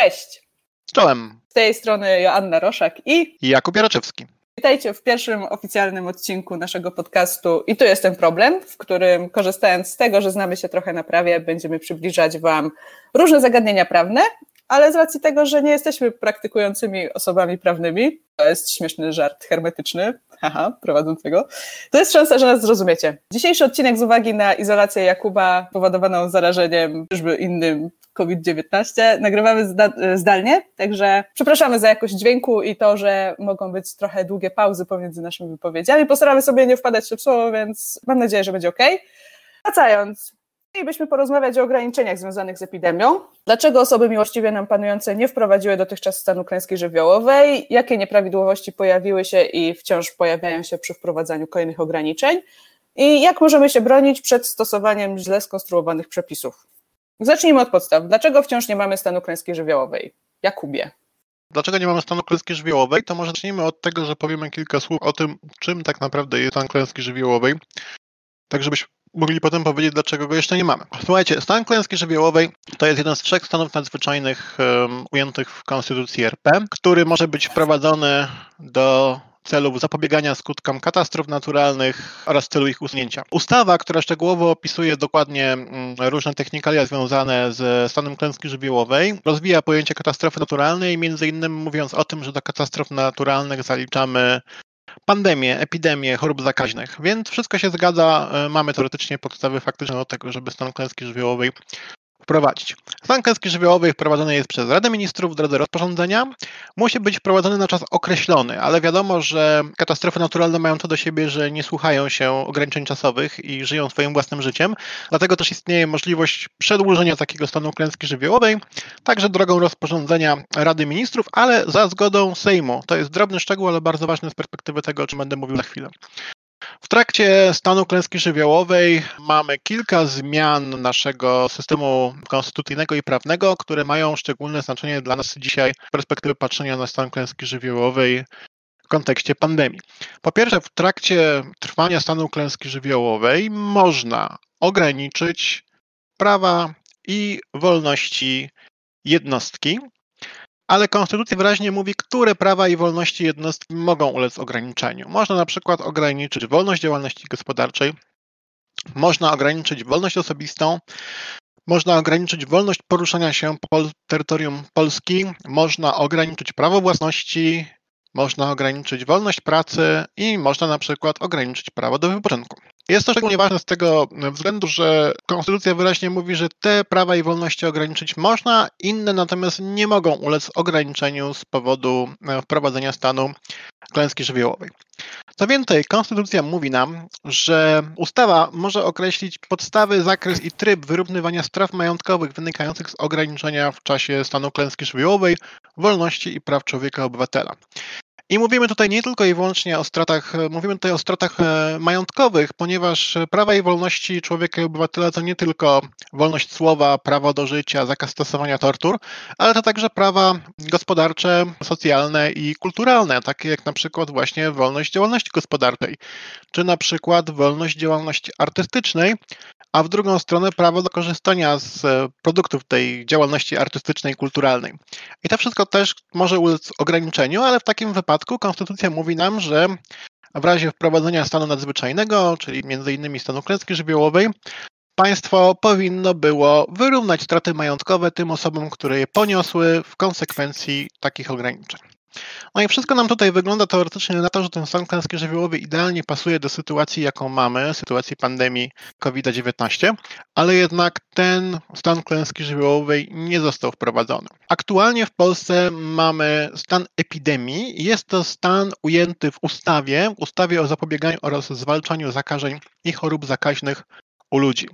Cześć! Czołem! Z tej strony Joanna Roszak i Jakub Jaraczewski. Witajcie w pierwszym oficjalnym odcinku naszego podcastu I tu jest ten problem, w którym korzystając z tego, że znamy się trochę na prawie, będziemy przybliżać Wam różne zagadnienia prawne, ale z racji tego, że nie jesteśmy praktykującymi osobami prawnymi, to jest śmieszny żart hermetyczny, haha, prowadzącego, to jest szansa, że nas zrozumiecie. Dzisiejszy odcinek z uwagi na izolację Jakuba powodowaną zarażeniem czyżby innym COVID-19 nagrywamy zdalnie, także przepraszamy za jakość dźwięku i to, że mogą być trochę długie pauzy pomiędzy naszymi wypowiedziami. Postaramy sobie nie wpadać w słowo, więc mam nadzieję, że będzie ok. Wracając, Chcielibyśmy porozmawiać o ograniczeniach związanych z epidemią. Dlaczego osoby miłościwie nam panujące nie wprowadziły dotychczas stanu klęski żywiołowej? Jakie nieprawidłowości pojawiły się i wciąż pojawiają się przy wprowadzaniu kolejnych ograniczeń? I jak możemy się bronić przed stosowaniem źle skonstruowanych przepisów? Zacznijmy od podstaw. Dlaczego wciąż nie mamy stanu klęski żywiołowej? Jakubie. Dlaczego nie mamy stanu klęski żywiołowej? To może zacznijmy od tego, że powiemy kilka słów o tym, czym tak naprawdę jest stan klęski żywiołowej, tak żebyśmy mogli potem powiedzieć, dlaczego go jeszcze nie mamy. Słuchajcie, stan klęski żywiołowej to jest jeden z trzech stanów nadzwyczajnych um, ujętych w Konstytucji RP, który może być wprowadzony do celów zapobiegania skutkom katastrof naturalnych oraz celu ich usunięcia. Ustawa, która szczegółowo opisuje dokładnie mm, różne technikalia związane z stanem klęski żywiołowej, rozwija pojęcie katastrofy naturalnej, między innymi mówiąc o tym, że do katastrof naturalnych zaliczamy pandemie, epidemie, chorób zakaźnych, więc wszystko się zgadza. E, mamy teoretycznie podstawy faktyczne do tego, żeby stan klęski żywiołowej wprowadzić. Stan klęski żywiołowej wprowadzony jest przez Radę Ministrów w drodze rozporządzenia. Musi być wprowadzony na czas określony, ale wiadomo, że katastrofy naturalne mają to do siebie, że nie słuchają się ograniczeń czasowych i żyją swoim własnym życiem. Dlatego też istnieje możliwość przedłużenia takiego stanu klęski żywiołowej, także drogą rozporządzenia Rady Ministrów, ale za zgodą Sejmu. To jest drobny szczegół, ale bardzo ważny z perspektywy tego, o czym będę mówił za chwilę. W trakcie stanu klęski żywiołowej mamy kilka zmian naszego systemu konstytucyjnego i prawnego, które mają szczególne znaczenie dla nas dzisiaj z perspektywy patrzenia na stan klęski żywiołowej w kontekście pandemii. Po pierwsze, w trakcie trwania stanu klęski żywiołowej można ograniczyć prawa i wolności jednostki, ale konstytucja wyraźnie mówi, które prawa i wolności jednostki mogą ulec ograniczeniu. Można na przykład ograniczyć wolność działalności gospodarczej, można ograniczyć wolność osobistą, można ograniczyć wolność poruszania się po terytorium Polski, można ograniczyć prawo własności, można ograniczyć wolność pracy i można na przykład ograniczyć prawo do wypoczynku. Jest to szczególnie ważne z tego względu, że Konstytucja wyraźnie mówi, że te prawa i wolności ograniczyć można, inne natomiast nie mogą ulec ograniczeniu z powodu e, wprowadzenia stanu klęski żywiołowej. Co więcej, Konstytucja mówi nam, że ustawa może określić podstawy, zakres i tryb wyrównywania spraw majątkowych wynikających z ograniczenia w czasie stanu klęski żywiołowej wolności i praw człowieka obywatela. I mówimy tutaj nie tylko i wyłącznie o stratach, mówimy tutaj o stratach e, majątkowych, ponieważ prawa i wolności człowieka i obywatela to nie tylko wolność słowa, prawo do życia, zakaz stosowania tortur, ale to także prawa gospodarcze, socjalne i kulturalne, takie jak na przykład właśnie wolność działalności gospodarczej, czy na przykład wolność działalności artystycznej, a w drugą stronę prawo do korzystania z e, produktów tej działalności artystycznej, kulturalnej. I to wszystko też może ulec ograniczeniu, ale w takim wypadku konstytucja mówi nam, że w razie wprowadzenia stanu nadzwyczajnego, czyli m.in. stanu klęski żywiołowej, państwo powinno było wyrównać straty majątkowe tym osobom, które je poniosły w konsekwencji takich ograniczeń. No i wszystko nam tutaj wygląda teoretycznie na to, że ten stan klęski żywiołowej idealnie pasuje do sytuacji, jaką mamy, sytuacji pandemii COVID-19, ale jednak ten stan klęski żywiołowej nie został wprowadzony. Aktualnie w Polsce mamy stan epidemii. Jest to stan ujęty w ustawie, ustawie o zapobieganiu oraz zwalczaniu zakażeń i chorób zakaźnych u ludzi.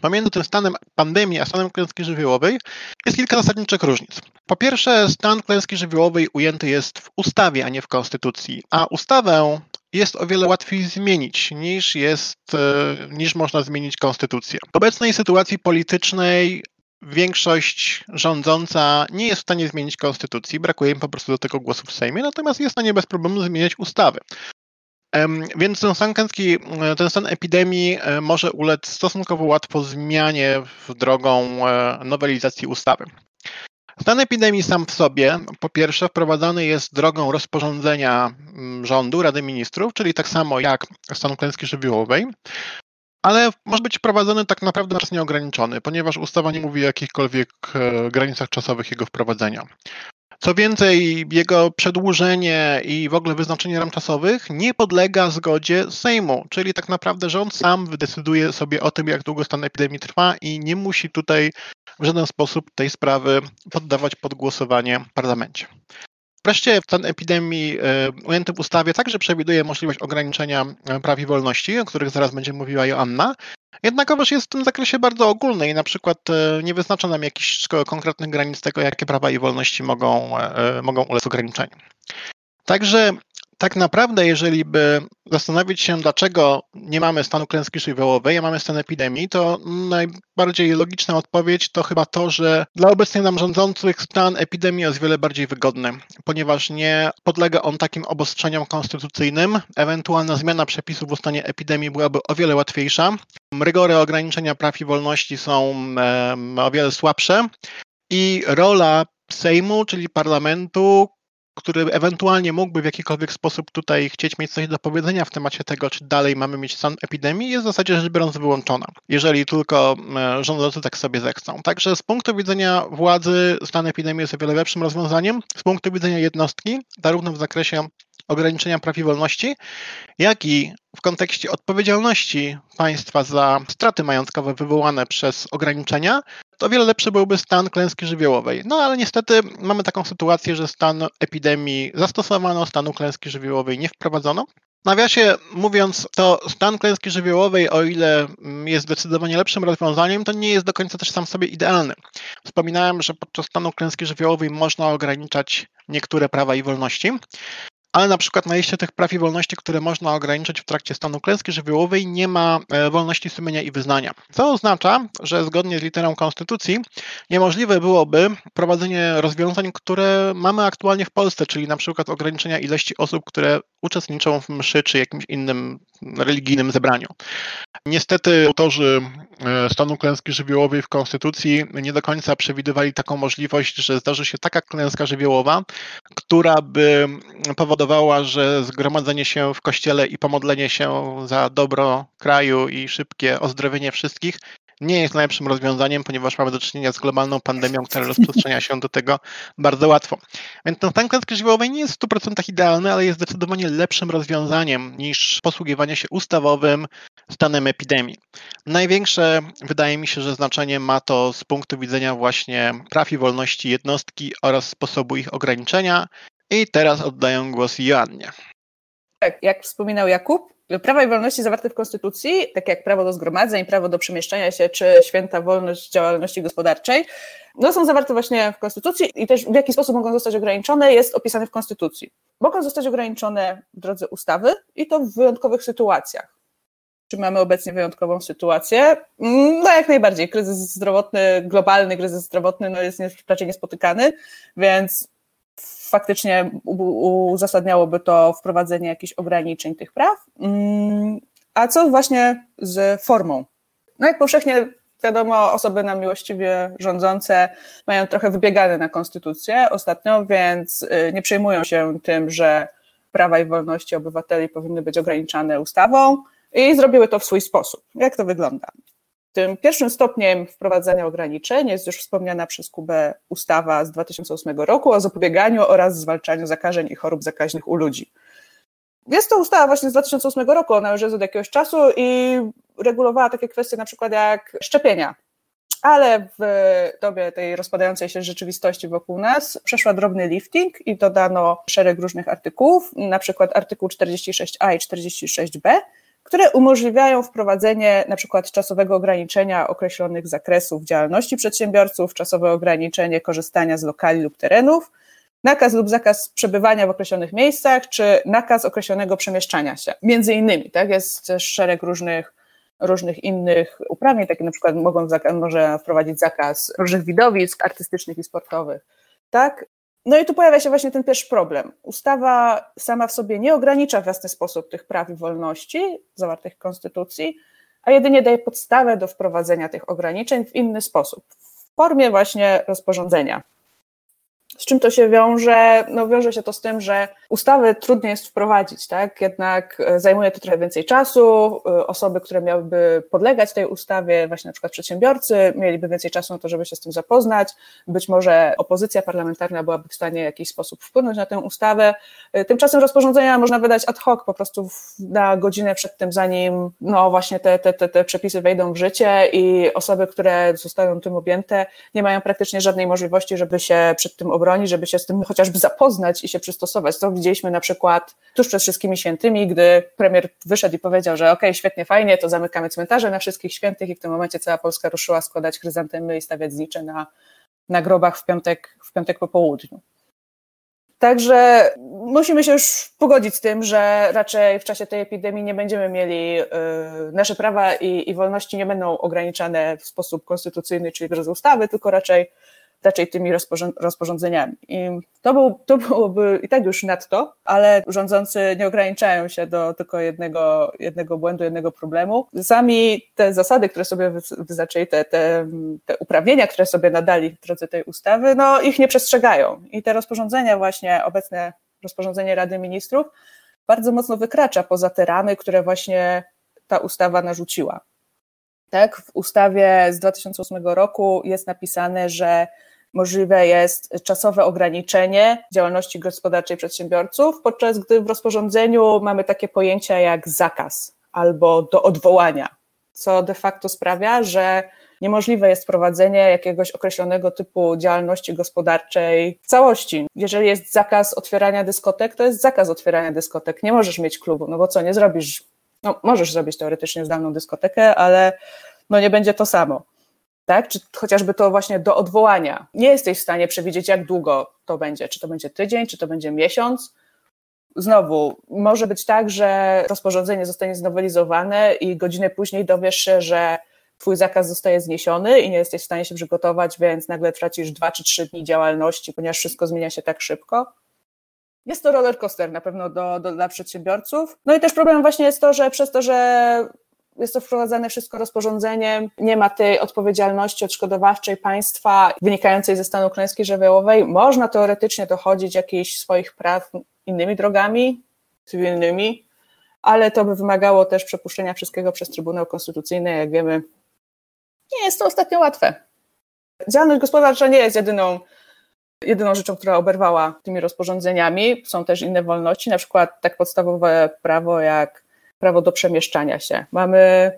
Pomiędzy tym stanem pandemii a stanem klęski żywiołowej jest kilka zasadniczych różnic. Po pierwsze, stan klęski żywiołowej ujęty jest w ustawie, a nie w konstytucji, a ustawę jest o wiele łatwiej zmienić niż jest, e, niż można zmienić konstytucję. W obecnej sytuacji politycznej większość rządząca nie jest w stanie zmienić konstytucji, brakuje im po prostu do tego głosów w Sejmie, natomiast jest w stanie bez problemu zmieniać ustawy. Więc ten stan klęski, e, ten stan epidemii e, może ulec stosunkowo łatwo zmianie drogą e, nowelizacji ustawy. Stan epidemii sam w sobie, po pierwsze, wprowadzany jest drogą rozporządzenia rządu, Rady Ministrów, czyli tak samo jak stan klęski żywiołowej, ale może być wprowadzony tak naprawdę na czas nieograniczony, ponieważ ustawa nie mówi o jakichkolwiek granicach czasowych jego wprowadzenia. Co więcej, jego przedłużenie i w ogóle wyznaczenie ram czasowych nie podlega zgodzie Sejmu, czyli tak naprawdę rząd sam wydecyduje sobie o tym, jak długo stan epidemii trwa i nie musi tutaj w żaden sposób tej sprawy poddawać pod głosowanie w parlamencie. Wreszcie stan epidemii e, ujęty w ustawie także przewiduje możliwość ograniczenia e, praw i wolności, o których zaraz będzie mówiła Joanna, Jednakowoż jest w tym zakresie bardzo ogólny i na przykład e, nie wyznacza nam jakichś konkretnych granic tego, jakie prawa i wolności mogą, mogą ulec ograniczeniu. Także tak naprawdę, jeżeli by zastanowić się, dlaczego nie mamy stanu klęski żywiołowej, a mamy stan epidemii, to najbardziej logiczna odpowiedź to chyba to, że dla obecnie nam rządzących stan epidemii jest wiele bardziej wygodny, ponieważ nie podlega on takim obostrzeniom konstytucyjnym. Ewentualna zmiana przepisów w stanie epidemii byłaby o wiele łatwiejsza. Rygory ograniczenia praw i wolności są o wiele słabsze i rola Sejmu, czyli parlamentu, który ewentualnie mógłby w jakikolwiek sposób tutaj chcieć mieć coś do powiedzenia w temacie tego, czy dalej mamy mieć stan epidemii, jest w zasadzie rzecz biorąc wyłączona, jeżeli tylko e, rządzący tak sobie zechcą. Także z punktu widzenia władzy stan epidemii jest o wiele lepszym rozwiązaniem, z punktu widzenia jednostki, zarówno w zakresie ograniczenia praw i wolności, jak i w kontekście odpowiedzialności państwa za straty majątkowe wywołane przez ograniczenia, to wiele lepszy byłby stan klęski żywiołowej. No ale niestety mamy taką sytuację, że stan epidemii zastosowano, stanu klęski żywiołowej nie wprowadzono. Nawiasie mówiąc, to stan klęski żywiołowej, o ile jest zdecydowanie lepszym rozwiązaniem, to nie jest do końca też sam sobie idealny. Wspominałem, że podczas stanu klęski żywiołowej można ograniczać niektóre prawa i wolności ale na przykład na liście tych praw i wolności, które można ograniczyć w trakcie stanu klęski żywiołowej, nie ma e, wolności sumienia i wyznania. Co oznacza, że zgodnie z literą Konstytucji niemożliwe byłoby prowadzenie rozwiązań, które mamy aktualnie w Polsce, czyli na przykład ograniczenia ilości osób, które uczestniczą w mszy czy jakimś innym religijnym zebraniu. Niestety autorzy e, stanu klęski żywiołowej w Konstytucji nie do końca przewidywali taką możliwość, że zdarzy się taka klęska żywiołowa, która by powodowała, że zgromadzenie się w kościele i pomodlenie się za dobro kraju i szybkie ozdrowienie wszystkich nie jest najlepszym rozwiązaniem, ponieważ mamy do czynienia z globalną pandemią, która rozprzestrzenia się do tego bardzo łatwo. Więc ten stan klęski żywiołowej nie jest w 100% idealny, ale jest zdecydowanie lepszym rozwiązaniem niż posługiwanie się ustawowym stanem epidemii. Największe wydaje mi się, że znaczenie ma to z punktu widzenia właśnie praw i wolności jednostki oraz sposobu ich ograniczenia. I teraz oddaję głos Joannie. Tak, jak wspominał Jakub, prawa i wolności zawarte w Konstytucji, tak jak prawo do zgromadzeń, prawo do przemieszczania się, czy święta wolność działalności gospodarczej, no są zawarte właśnie w Konstytucji i też w jaki sposób mogą zostać ograniczone jest opisane w Konstytucji. Mogą zostać ograniczone w drodze ustawy i to w wyjątkowych sytuacjach. Czy mamy obecnie wyjątkową sytuację? No jak najbardziej. Kryzys zdrowotny, globalny kryzys zdrowotny no jest raczej niespotykany, więc faktycznie uzasadniałoby to wprowadzenie jakichś ograniczeń tych praw. Mm, a co właśnie z formą? No jak powszechnie wiadomo, osoby nam miłościwie rządzące mają trochę wybiegane na konstytucję ostatnio, więc y, nie przejmują się tym, że prawa i wolności obywateli powinny być ograniczane ustawą i zrobiły to w swój sposób. Jak to wygląda? Tym pierwszym stopniem wprowadzania ograniczeń jest już wspomniana przez Kubę ustawa z 2008 roku o zapobieganiu oraz zwalczaniu zakażeń i chorób zakaźnych u ludzi. Jest to ustawa właśnie z 2008 roku, ona już jest od jakiegoś czasu i regulowała takie kwestie na przykład jak szczepienia. Ale w dobie tej rozpadającej się rzeczywistości wokół nas przeszła drobny lifting i dodano szereg różnych artykułów, na przykład artykuł 46a i 46b, które umożliwiają wprowadzenie na przykład czasowego ograniczenia określonych zakresów działalności przedsiębiorców, czasowe ograniczenie korzystania z lokali lub terenów, nakaz lub zakaz przebywania w określonych miejscach, czy nakaz określonego przemieszczania się. Między innymi, tak, jest szereg różnych różnych innych uprawnień, takie na przykład mogą, może wprowadzić zakaz różnych widowisk artystycznych i sportowych. Tak? No i tu pojawia się właśnie ten pierwszy problem. Ustawa sama w sobie nie ogranicza w jasny sposób tych praw i wolności zawartych w Konstytucji, a jedynie daje podstawę do wprowadzenia tych ograniczeń w inny sposób, w formie właśnie rozporządzenia. Z czym to się wiąże? No wiąże się to z tym, że ustawy trudniej jest wprowadzić, tak? Jednak e, zajmuje to trochę więcej czasu. E, osoby, które miałyby podlegać tej ustawie, właśnie na przykład przedsiębiorcy, mieliby więcej czasu na to, żeby się z tym zapoznać. Być może opozycja parlamentarna byłaby w stanie w jakiś sposób wpłynąć na tę ustawę. E, tymczasem rozporządzenia można wydać ad hoc, po prostu na godzinę przed tym, zanim no właśnie te, te, te, te przepisy wejdą w życie i osoby, które zostają tym objęte, nie mają praktycznie żadnej możliwości, żeby się przed tym obronić, żeby się z tym chociażby zapoznać i się przystosować. To widzieliśmy na przykład tuż przed wszystkimi świętymi, gdy premier wyszedł i powiedział, że okej, okay, świetnie, fajnie, to zamykamy cmentarze na wszystkich świętych i w tym momencie cała Polska ruszyła składać chryzantemy i stawiać znicze na, na grobach w piątek, w piątek po południu. Także musimy się już pogodzić z tym, że raczej w czasie tej epidemii nie będziemy mieli, yy, nasze prawa i, i wolności nie będą ograniczane w sposób konstytucyjny, czyli przez ustawy, tylko raczej raczej tymi rozporządzeniami. I to, był, to byłoby i tak już nadto, ale rządzący nie ograniczają się do tylko jednego, jednego błędu, jednego problemu. Sami te zasady, które sobie wyznaczyli, te, te, te uprawnienia, które sobie nadali w drodze tej ustawy, no ich nie przestrzegają. I te rozporządzenia właśnie, obecne rozporządzenie Rady Ministrów, bardzo mocno wykracza poza te ramy, które właśnie ta ustawa narzuciła. Tak, w ustawie z 2008 roku jest napisane, że możliwe jest czasowe ograniczenie działalności gospodarczej przedsiębiorców, podczas gdy w rozporządzeniu mamy takie pojęcia jak zakaz albo do odwołania, co de facto sprawia, że niemożliwe jest prowadzenie jakiegoś określonego typu działalności gospodarczej w całości. Jeżeli jest zakaz otwierania dyskotek, to jest zakaz otwierania dyskotek. Nie możesz mieć klubu, no bo co, nie zrobisz, no możesz zrobić teoretycznie zdalną dyskotekę, ale no nie będzie to samo tak? Czy chociażby to właśnie do odwołania. Nie jesteś w stanie przewidzieć, jak długo to będzie. Czy to będzie tydzień, czy to będzie miesiąc. Znowu, może być tak, że rozporządzenie zostanie znowelizowane i godzinę później dowiesz się, że twój zakaz zostaje zniesiony i nie jesteś w stanie się przygotować, więc nagle tracisz dwa czy trzy dni działalności, ponieważ wszystko zmienia się tak szybko. Jest to roller coaster na pewno do, do, dla przedsiębiorców. No i też problem właśnie jest to, że przez to, że jest to wprowadzane wszystko rozporządzeniem, nie ma tej odpowiedzialności odszkodowawczej państwa wynikającej ze stanu klęski żywiołowej. Można teoretycznie dochodzić jakichś swoich praw innymi drogami, cywilnymi, ale to by wymagało też przepuszczenia wszystkiego przez Trybunał Konstytucyjny. Jak wiemy, nie jest to ostatnio łatwe. Działalność gospodarcza nie jest jedyną, jedyną rzeczą, która oberwała tymi rozporządzeniami. Są też inne wolności, na przykład tak podstawowe prawo jak prawo do przemieszczania się. Mamy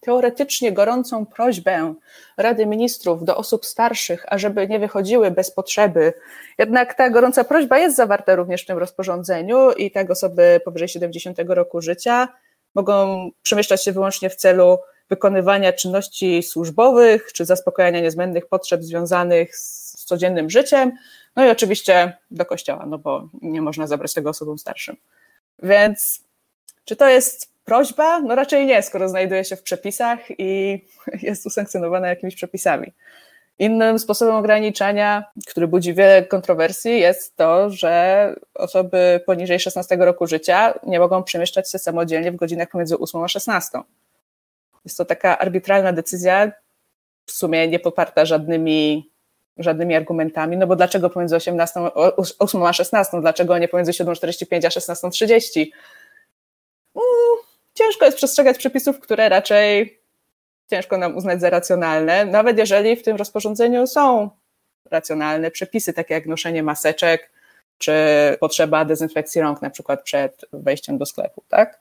teoretycznie gorącą prośbę Rady Ministrów do osób starszych, ażeby nie wychodziły bez potrzeby. Jednak ta gorąca prośba jest zawarta również w tym rozporządzeniu i tak osoby powyżej 70 roku życia mogą przemieszczać się wyłącznie w celu wykonywania czynności służbowych czy zaspokojenia niezbędnych potrzeb związanych z codziennym życiem. No i oczywiście do kościoła, no bo nie można zabrać tego osobom starszym. Więc czy to jest prośba? No raczej nie, skoro znajduje się w przepisach i jest usankcjonowana jakimiś przepisami. Innym sposobem ograniczania, który budzi wiele kontrowersji, jest to, że osoby poniżej 16 roku życia nie mogą przemieszczać się samodzielnie w godzinach pomiędzy 8 a 16. Jest to taka arbitralna decyzja, w sumie nie poparta żadnymi, żadnymi argumentami, no bo dlaczego pomiędzy 18, 8 a 16, dlaczego nie pomiędzy 7.45 a 16.30? Ciężko jest przestrzegać przepisów, które raczej ciężko nam uznać za racjonalne, nawet jeżeli w tym rozporządzeniu są racjonalne przepisy, takie jak noszenie maseczek, czy potrzeba dezynfekcji rąk, na przykład przed wejściem do sklepu, tak?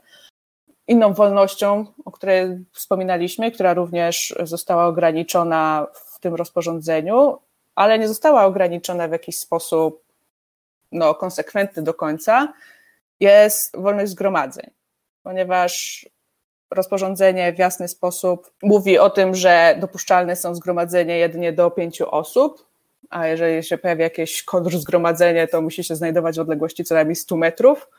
Inną wolnością, o której wspominaliśmy, która również została ograniczona w tym rozporządzeniu, ale nie została ograniczona w jakiś sposób no, konsekwentny do końca, jest wolność zgromadzeń ponieważ rozporządzenie w jasny sposób mówi o tym, że dopuszczalne są zgromadzenia jedynie do pięciu osób, a jeżeli się pojawi jakieś kontrzgromadzenie, to musi się znajdować w odległości co najmniej 100 metrów.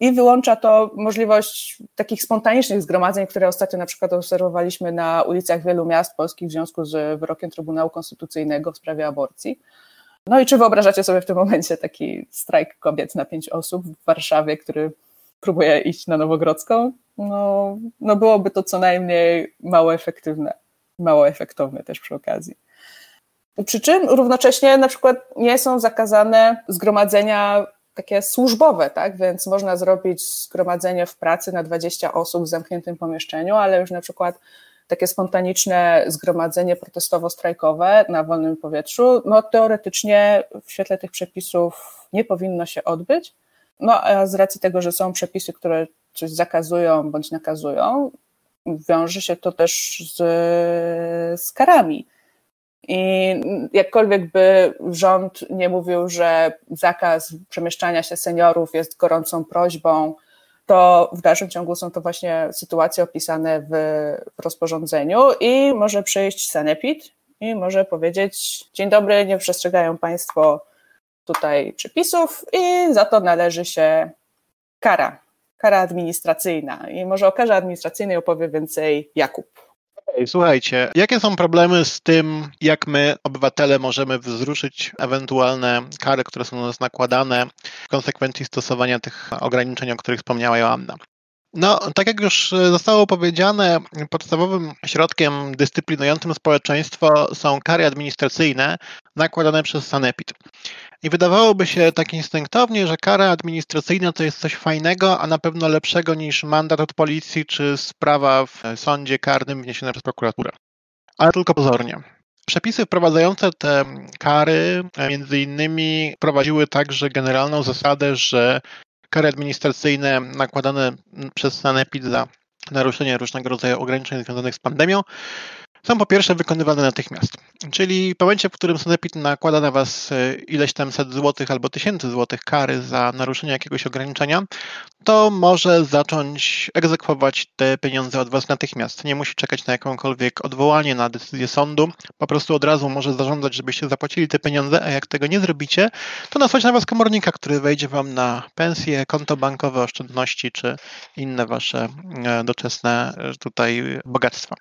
I wyłącza to możliwość takich spontanicznych zgromadzeń, które ostatnio na przykład obserwowaliśmy na ulicach wielu miast polskich w związku z wyrokiem Trybunału Konstytucyjnego w sprawie aborcji. No i czy wyobrażacie sobie w tym momencie taki strajk kobiet na pięć osób w Warszawie, który próbuje iść na Nowogrodzką, no, no byłoby to co najmniej mało efektywne, mało efektowne też przy okazji. Przy czym równocześnie na przykład nie są zakazane zgromadzenia takie służbowe, tak? Więc można zrobić zgromadzenie w pracy na 20 osób w zamkniętym pomieszczeniu, ale już na przykład takie spontaniczne zgromadzenie protestowo-strajkowe na wolnym powietrzu, no teoretycznie w świetle tych przepisów nie powinno się odbyć. No a z racji tego, że są przepisy, które coś zakazują bądź nakazują, wiąże się to też z, z karami. I jakkolwiek by rząd nie mówił, że zakaz przemieszczania się seniorów jest gorącą prośbą, to w dalszym ciągu są to właśnie sytuacje opisane w, rozporządzeniu i może przyjść sanepid i może powiedzieć: Dzień dobry, nie przestrzegają Państwo tutaj przepisów i za to należy się kara, kara administracyjna. I może o karze administracyjnej opowie więcej Jakub. Słuchajcie, jakie są problemy z tym, jak my, obywatele, możemy wzruszyć ewentualne kary, które są na nas nakładane w konsekwencji stosowania tych ograniczeń, o których wspomniała Joanna? No, tak jak już zostało powiedziane, podstawowym środkiem dyscyplinującym społeczeństwo są kary administracyjne nakładane przez Sanepid. I wydawałoby się tak instynktownie, że kara administracyjna to jest coś fajnego, a na pewno lepszego niż mandat od policji czy sprawa w sądzie karnym wniesiona przez prokuraturę. Ale tylko pozornie. Przepisy wprowadzające te kary między innymi prowadziły także generalną zasadę, że kary administracyjne nakładane przez Sanepid za naruszenie różnego rodzaju ograniczeń związanych z pandemią są po pierwsze wykonywane natychmiast. Czyli w momencie, w którym sanepid nakłada na Was e, ileś tam set złotych albo tysięcy złotych kary za naruszenie jakiegoś ograniczenia, to może zacząć egzekwować te pieniądze od Was natychmiast. Nie musi czekać na jakąkolwiek odwołanie, na decyzję sądu. Po prostu od razu może zażądać, żebyście zapłacili te pieniądze, a jak tego nie zrobicie, to nasłać na Was komornika, który wejdzie Wam na pensję, konto bankowe, oszczędności czy inne Wasze e, doczesne e, tutaj bogactwa.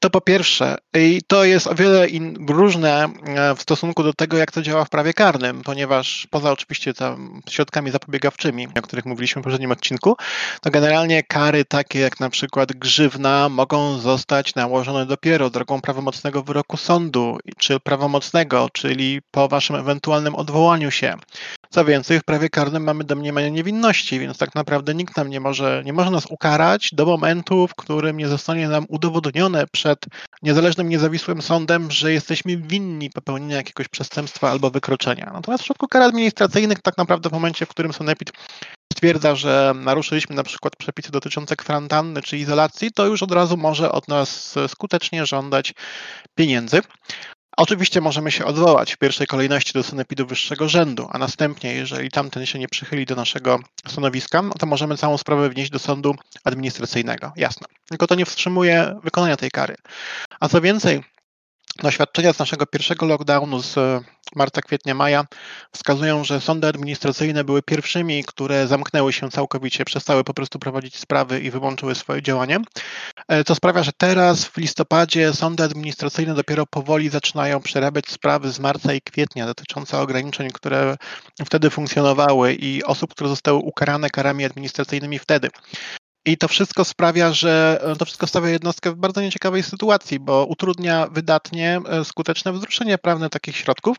To po pierwsze, i to jest o wiele in, różne e, w stosunku do tego, jak to działa w prawie karnym, ponieważ poza oczywiście tam środkami zapobiegawczymi, o których mówiliśmy w poprzednim odcinku, to generalnie kary takie jak na przykład grzywna mogą zostać nałożone dopiero drogą prawomocnego wyroku sądu, czy prawomocnego, czyli po waszym ewentualnym odwołaniu się. Co więcej, w prawie karnym mamy domniemanie niewinności, więc tak naprawdę nikt nam nie może, nie może nas ukarać do momentu, w którym nie zostanie nam udowodnione przed niezależnym, niezawisłym sądem, że jesteśmy winni popełnienia jakiegoś przestępstwa albo wykroczenia. Natomiast w przypadku kar administracyjnych, tak naprawdę w momencie, w którym sanepid stwierdza, że naruszyliśmy na przykład przepisy dotyczące kwarantanny czy izolacji, to już od razu może od nas skutecznie żądać pieniędzy. Oczywiście możemy się odwołać w pierwszej kolejności do sanepidu wyższego rzędu, a następnie, jeżeli tamten się nie przychyli do naszego stanowiska, to możemy całą sprawę wnieść do sądu administracyjnego. Jasne. Tylko to nie wstrzymuje wykonania tej kary. A co więcej, Doświadczenia z naszego pierwszego lockdownu z e, marca, kwietnia, maja wskazują, że sądy administracyjne były pierwszymi, które zamknęły się całkowicie, przestały po prostu prowadzić sprawy i wyłączyły swoje działanie. Co sprawia, że teraz w listopadzie sądy administracyjne dopiero powoli zaczynają przerabiać sprawy z marca i kwietnia dotyczące ograniczeń, które wtedy funkcjonowały i osób, które zostały ukarane karami administracyjnymi wtedy. I to wszystko sprawia, że to wszystko stawia jednostkę w bardzo nieciekawej sytuacji, bo utrudnia wydatnie e, skuteczne wzruszenie prawne takich środków,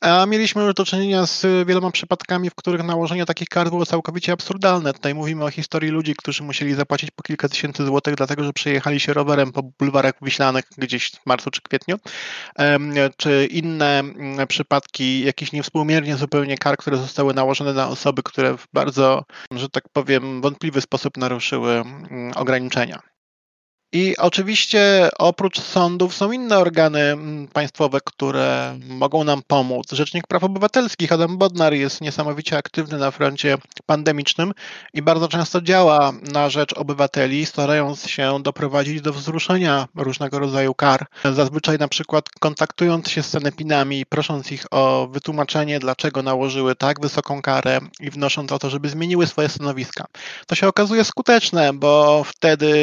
a mieliśmy już do czynienia z wieloma przypadkami, w których nałożenie takich kar było całkowicie absurdalne. Tutaj mówimy o historii ludzi, którzy musieli zapłacić po kilka tysięcy złotych, dlatego że przejechali się rowerem po bulwarach wiślanych gdzieś w marcu czy kwietniu, czy inne mm, przypadki jakichś niewspółmiernie zupełnie kar, które zostały nałożone na osoby, które w bardzo, że tak powiem, wątpliwy sposób naruszyły mm, ograniczenia. I oczywiście oprócz sądów są inne organy mm, państwowe, które mogą nam pomóc. Rzecznik Praw Obywatelskich Adam Bodnar jest niesamowicie aktywny na froncie pandemicznym i bardzo często działa na rzecz obywateli, starając się doprowadzić do wzruszenia różnego rodzaju kar. Zazwyczaj na przykład kontaktując się z sanepinami, prosząc ich o wytłumaczenie, dlaczego nałożyły tak wysoką karę i wnosząc o to, żeby zmieniły swoje stanowiska. To się okazuje skuteczne, bo wtedy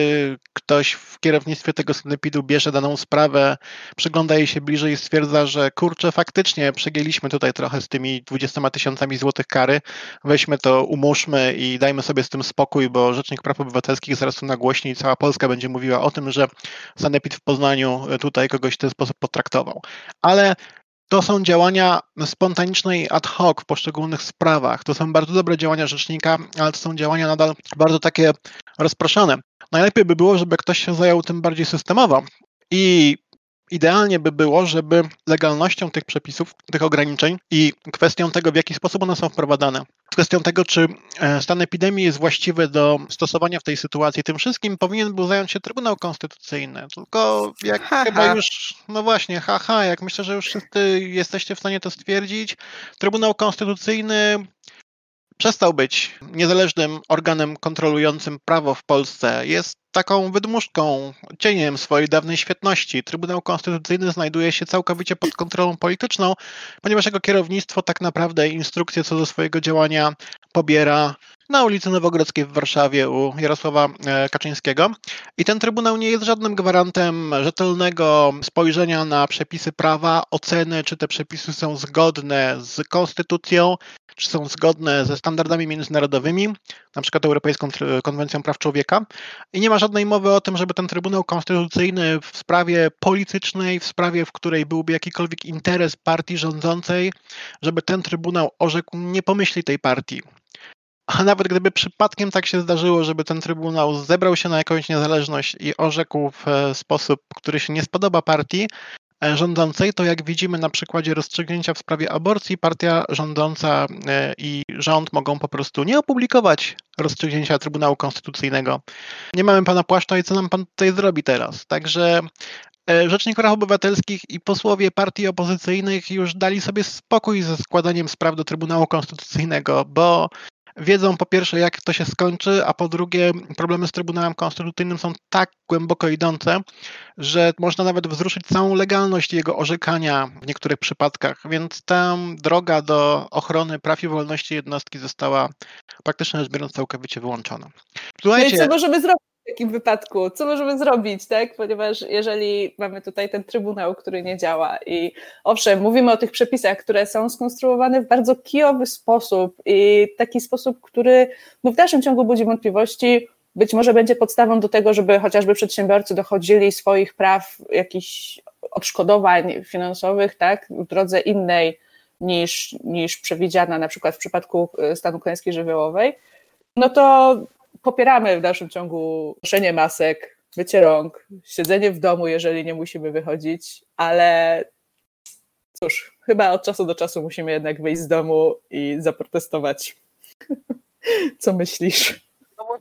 ktoś w kierownictwie tego sanepidu bierze daną sprawę, przygląda jej się bliżej i stwierdza, że kurczę, faktycznie przegięliśmy tutaj trochę z tymi 20 tysiącami złotych kary, weźmy to, umóżmy i dajmy sobie z tym spokój, bo Rzecznik Praw Obywatelskich zaraz to nagłośni i cała Polska będzie mówiła o tym, że sanepid w Poznaniu tutaj kogoś w ten sposób potraktował. Ale to są działania spontaniczne i ad hoc w poszczególnych sprawach. To są bardzo dobre działania rzecznika, ale to są działania nadal bardzo takie rozproszone. Najlepiej by było, żeby ktoś się zajął tym bardziej systemowo i Idealnie by było, żeby legalnością tych przepisów, tych ograniczeń i kwestią tego, w jaki sposób one są wprowadzane, kwestią tego, czy e, stan epidemii jest właściwy do stosowania w tej sytuacji, tym wszystkim powinien był zająć się Trybunał Konstytucyjny. Tylko jak ha, chyba ha. już, no właśnie, haha, jak myślę, że już wszyscy jesteście w stanie to stwierdzić, Trybunał Konstytucyjny przestał być niezależnym organem kontrolującym prawo w Polsce. Jest taką wydmuszką, cieniem swojej dawnej świetności. Trybunał Konstytucyjny znajduje się całkowicie pod kontrolą polityczną, ponieważ jego kierownictwo tak naprawdę instrukcje co do swojego działania pobiera na ulicy Nowogrodzkiej w Warszawie u Jarosława e, Kaczyńskiego. I ten Trybunał nie jest żadnym gwarantem rzetelnego spojrzenia na przepisy prawa, oceny, czy te przepisy są zgodne z konstytucją, czy są zgodne ze standardami międzynarodowymi, na przykład Europejską Konwencją Praw Człowieka. I nie ma żadnej mowy o tym, żeby ten Trybunał Konstytucyjny w sprawie politycznej, w sprawie, w której byłby jakikolwiek interes partii rządzącej, żeby ten Trybunał orzekł nie pomyśli tej partii. A nawet gdyby przypadkiem tak się zdarzyło, żeby ten Trybunał zebrał się na jakąś niezależność i orzekł w e, sposób, który się nie spodoba partii, rządzącej, to jak widzimy na przykładzie rozstrzygnięcia w sprawie aborcji, partia rządząca e, i rząd mogą po prostu nie opublikować rozstrzygnięcia Trybunału Konstytucyjnego. Nie mamy pana płaszcza i co nam pan tutaj zrobi teraz? Także e, Rzecznik Praw Obywatelskich i posłowie partii opozycyjnych już dali sobie spokój ze składaniem spraw do Trybunału Konstytucyjnego, bo wiedzą po pierwsze, jak to się skończy, a po drugie, problemy z Trybunałem Konstytucyjnym są tak głęboko idące, że można nawet wzruszyć całą legalność jego orzekania w niektórych przypadkach, więc ta droga do ochrony praw i wolności jednostki została praktycznie rzecz biorąc całkowicie wyłączona. Słuchajcie, no i co możemy zrobić? W takim wypadku? Co możemy zrobić, tak? Ponieważ jeżeli mamy tutaj ten trybunał, który nie działa i owszem, mówimy o tych przepisach, które są skonstruowane w bardzo kijowy sposób i taki sposób, który no w dalszym ciągu budzi wątpliwości, być może będzie podstawą do tego, żeby chociażby przedsiębiorcy dochodzili swoich praw, jakichś odszkodowań finansowych, tak, w drodze innej niż, niż przewidziana na przykład w przypadku e, stanu klęski żywiołowej, no to popieramy w dalszym ciągu noszenie masek, mycie rąk, siedzenie w domu, jeżeli nie musimy wychodzić, ale cóż, chyba od czasu do czasu musimy jednak wyjść z domu i zaprotestować. Co myślisz?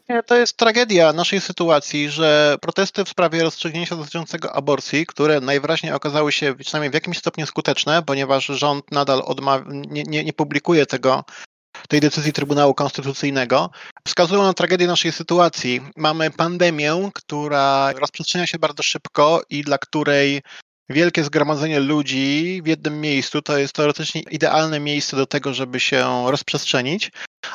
No to jest tragedia naszej sytuacji, że protesty w sprawie rozstrzygnięcia dotyczącego aborcji, które najwyraźniej okazały się przynajmniej w jakimś stopniu skuteczne, ponieważ rząd nadal nie, nie, nie publikuje tego tej decyzji Trybunału Konstytucyjnego, wskazują na tragedię naszej sytuacji. Mamy pandemię, która rozprzestrzenia się bardzo szybko i dla której wielkie zgromadzenie ludzi w jednym miejscu to jest teoretycznie idealne miejsce do tego, żeby się rozprzestrzenić,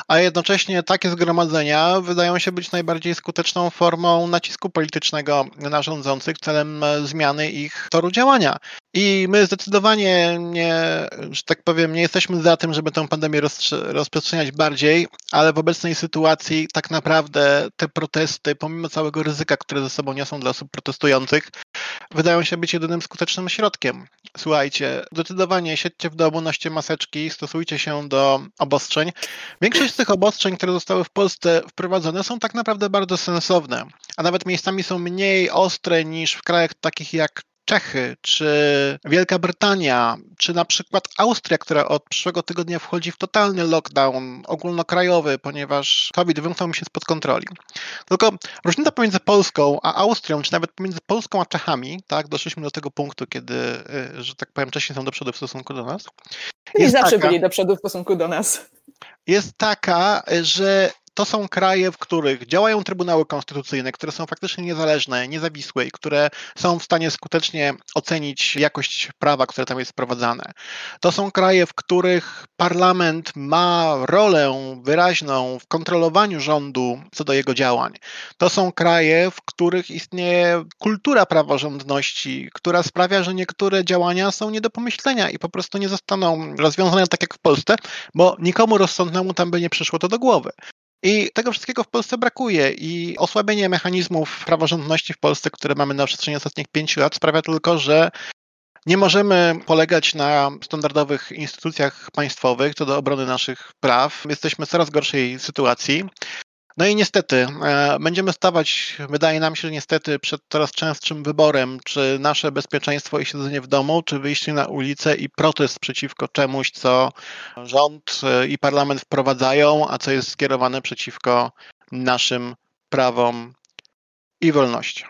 a jednocześnie takie zgromadzenia wydają się być najbardziej skuteczną formą nacisku politycznego na rządzących celem zmiany ich toru działania. I my zdecydowanie nie, że tak powiem, nie jesteśmy za tym, żeby tę pandemię rozprzestrzeniać bardziej, ale w obecnej sytuacji tak naprawdę te protesty, pomimo całego ryzyka, które ze sobą niosą dla osób protestujących, wydają się być jedynym skutecznym środkiem. Słuchajcie, zdecydowanie siedźcie w domu, noście maseczki, stosujcie się do obostrzeń. Większość z tych obostrzeń, które zostały w Polsce wprowadzone, są tak naprawdę bardzo sensowne, a nawet miejscami są mniej ostre niż w krajach takich jak Czechy, czy Wielka Brytania, czy na przykład Austria, która od przyszłego tygodnia wchodzi w totalny lockdown ogólnokrajowy, ponieważ COVID wymknął mi się spod kontroli. Tylko różnica pomiędzy Polską a Austrią, czy nawet pomiędzy Polską a Czechami, tak, doszliśmy do tego punktu, kiedy, y, że tak powiem, Czesi są do przodu w stosunku do nas. I zawsze taka, byli do przodu w stosunku do nas. Jest taka, że to są kraje, w których działają trybunały konstytucyjne, które są faktycznie niezależne, niezawisłe i które są w stanie skutecznie ocenić jakość prawa, które tam jest wprowadzane. To są kraje, w których parlament ma rolę wyraźną w kontrolowaniu rządu co do jego działań. To są kraje, w których istnieje kultura praworządności, która sprawia, że niektóre działania są nie do pomyślenia i po prostu nie zostaną rozwiązane tak jak w Polsce, bo nikomu rozsądnemu tam by nie przyszło to do głowy. I tego wszystkiego w Polsce brakuje i osłabienie mechanizmów praworządności w Polsce, które mamy na przestrzeni ostatnich pięciu lat, sprawia tylko, że nie możemy polegać na standardowych instytucjach państwowych co do obrony naszych praw. Jesteśmy w coraz gorszej sytuacji. No i niestety, e, będziemy stawać, wydaje nam się, że niestety przed coraz częstszym wyborem, czy nasze bezpieczeństwo i siedzenie w domu, czy wyjście na ulicę i protest przeciwko czemuś, co rząd e, i parlament wprowadzają, a co jest skierowane przeciwko naszym prawom i wolnościom.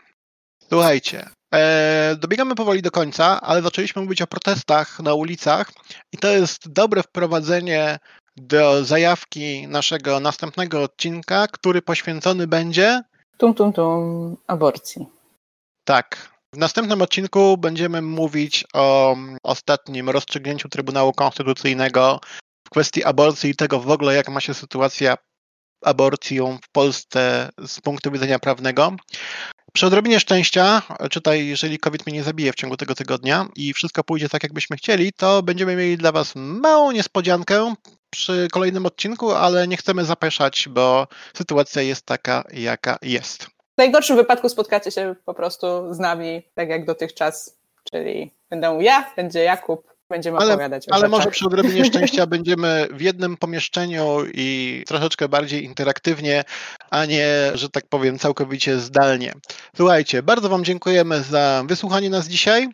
Słuchajcie, e, dobiegamy powoli do końca, ale zaczęliśmy mówić o protestach na ulicach i to jest dobre wprowadzenie do zajawki naszego następnego odcinka, który poświęcony będzie. Tum, tum, tum, aborcji. Tak. W następnym odcinku będziemy mówić o ostatnim rozstrzygnięciu Trybunału Konstytucyjnego w kwestii aborcji i tego w ogóle, jak ma się sytuacja aborcją w Polsce z punktu widzenia prawnego. Przy odrobinie szczęścia, czytaj, jeżeli COVID mnie nie zabije w ciągu tego tygodnia i wszystko pójdzie tak, jakbyśmy chcieli, to będziemy mieli dla Was małą niespodziankę przy kolejnym odcinku, ale nie chcemy zapeszać, bo sytuacja jest taka, jaka jest. W najgorszym wypadku spotkacie się po prostu z nami, tak jak dotychczas, czyli będę ja, będzie Jakub, będziemy ale, opowiadać Ale rzeczach. może przy odrobinie szczęścia będziemy w jednym pomieszczeniu i troszeczkę bardziej interaktywnie, a nie, że tak powiem, całkowicie zdalnie. Słuchajcie, bardzo Wam dziękujemy za wysłuchanie nas dzisiaj.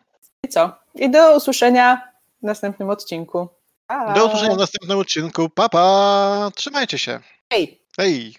I co? I do usłyszenia w następnym odcinku. Pa. Do usłyszenia w następnym odcinku. Pa, pa! Trzymajcie się. Hej! Hej!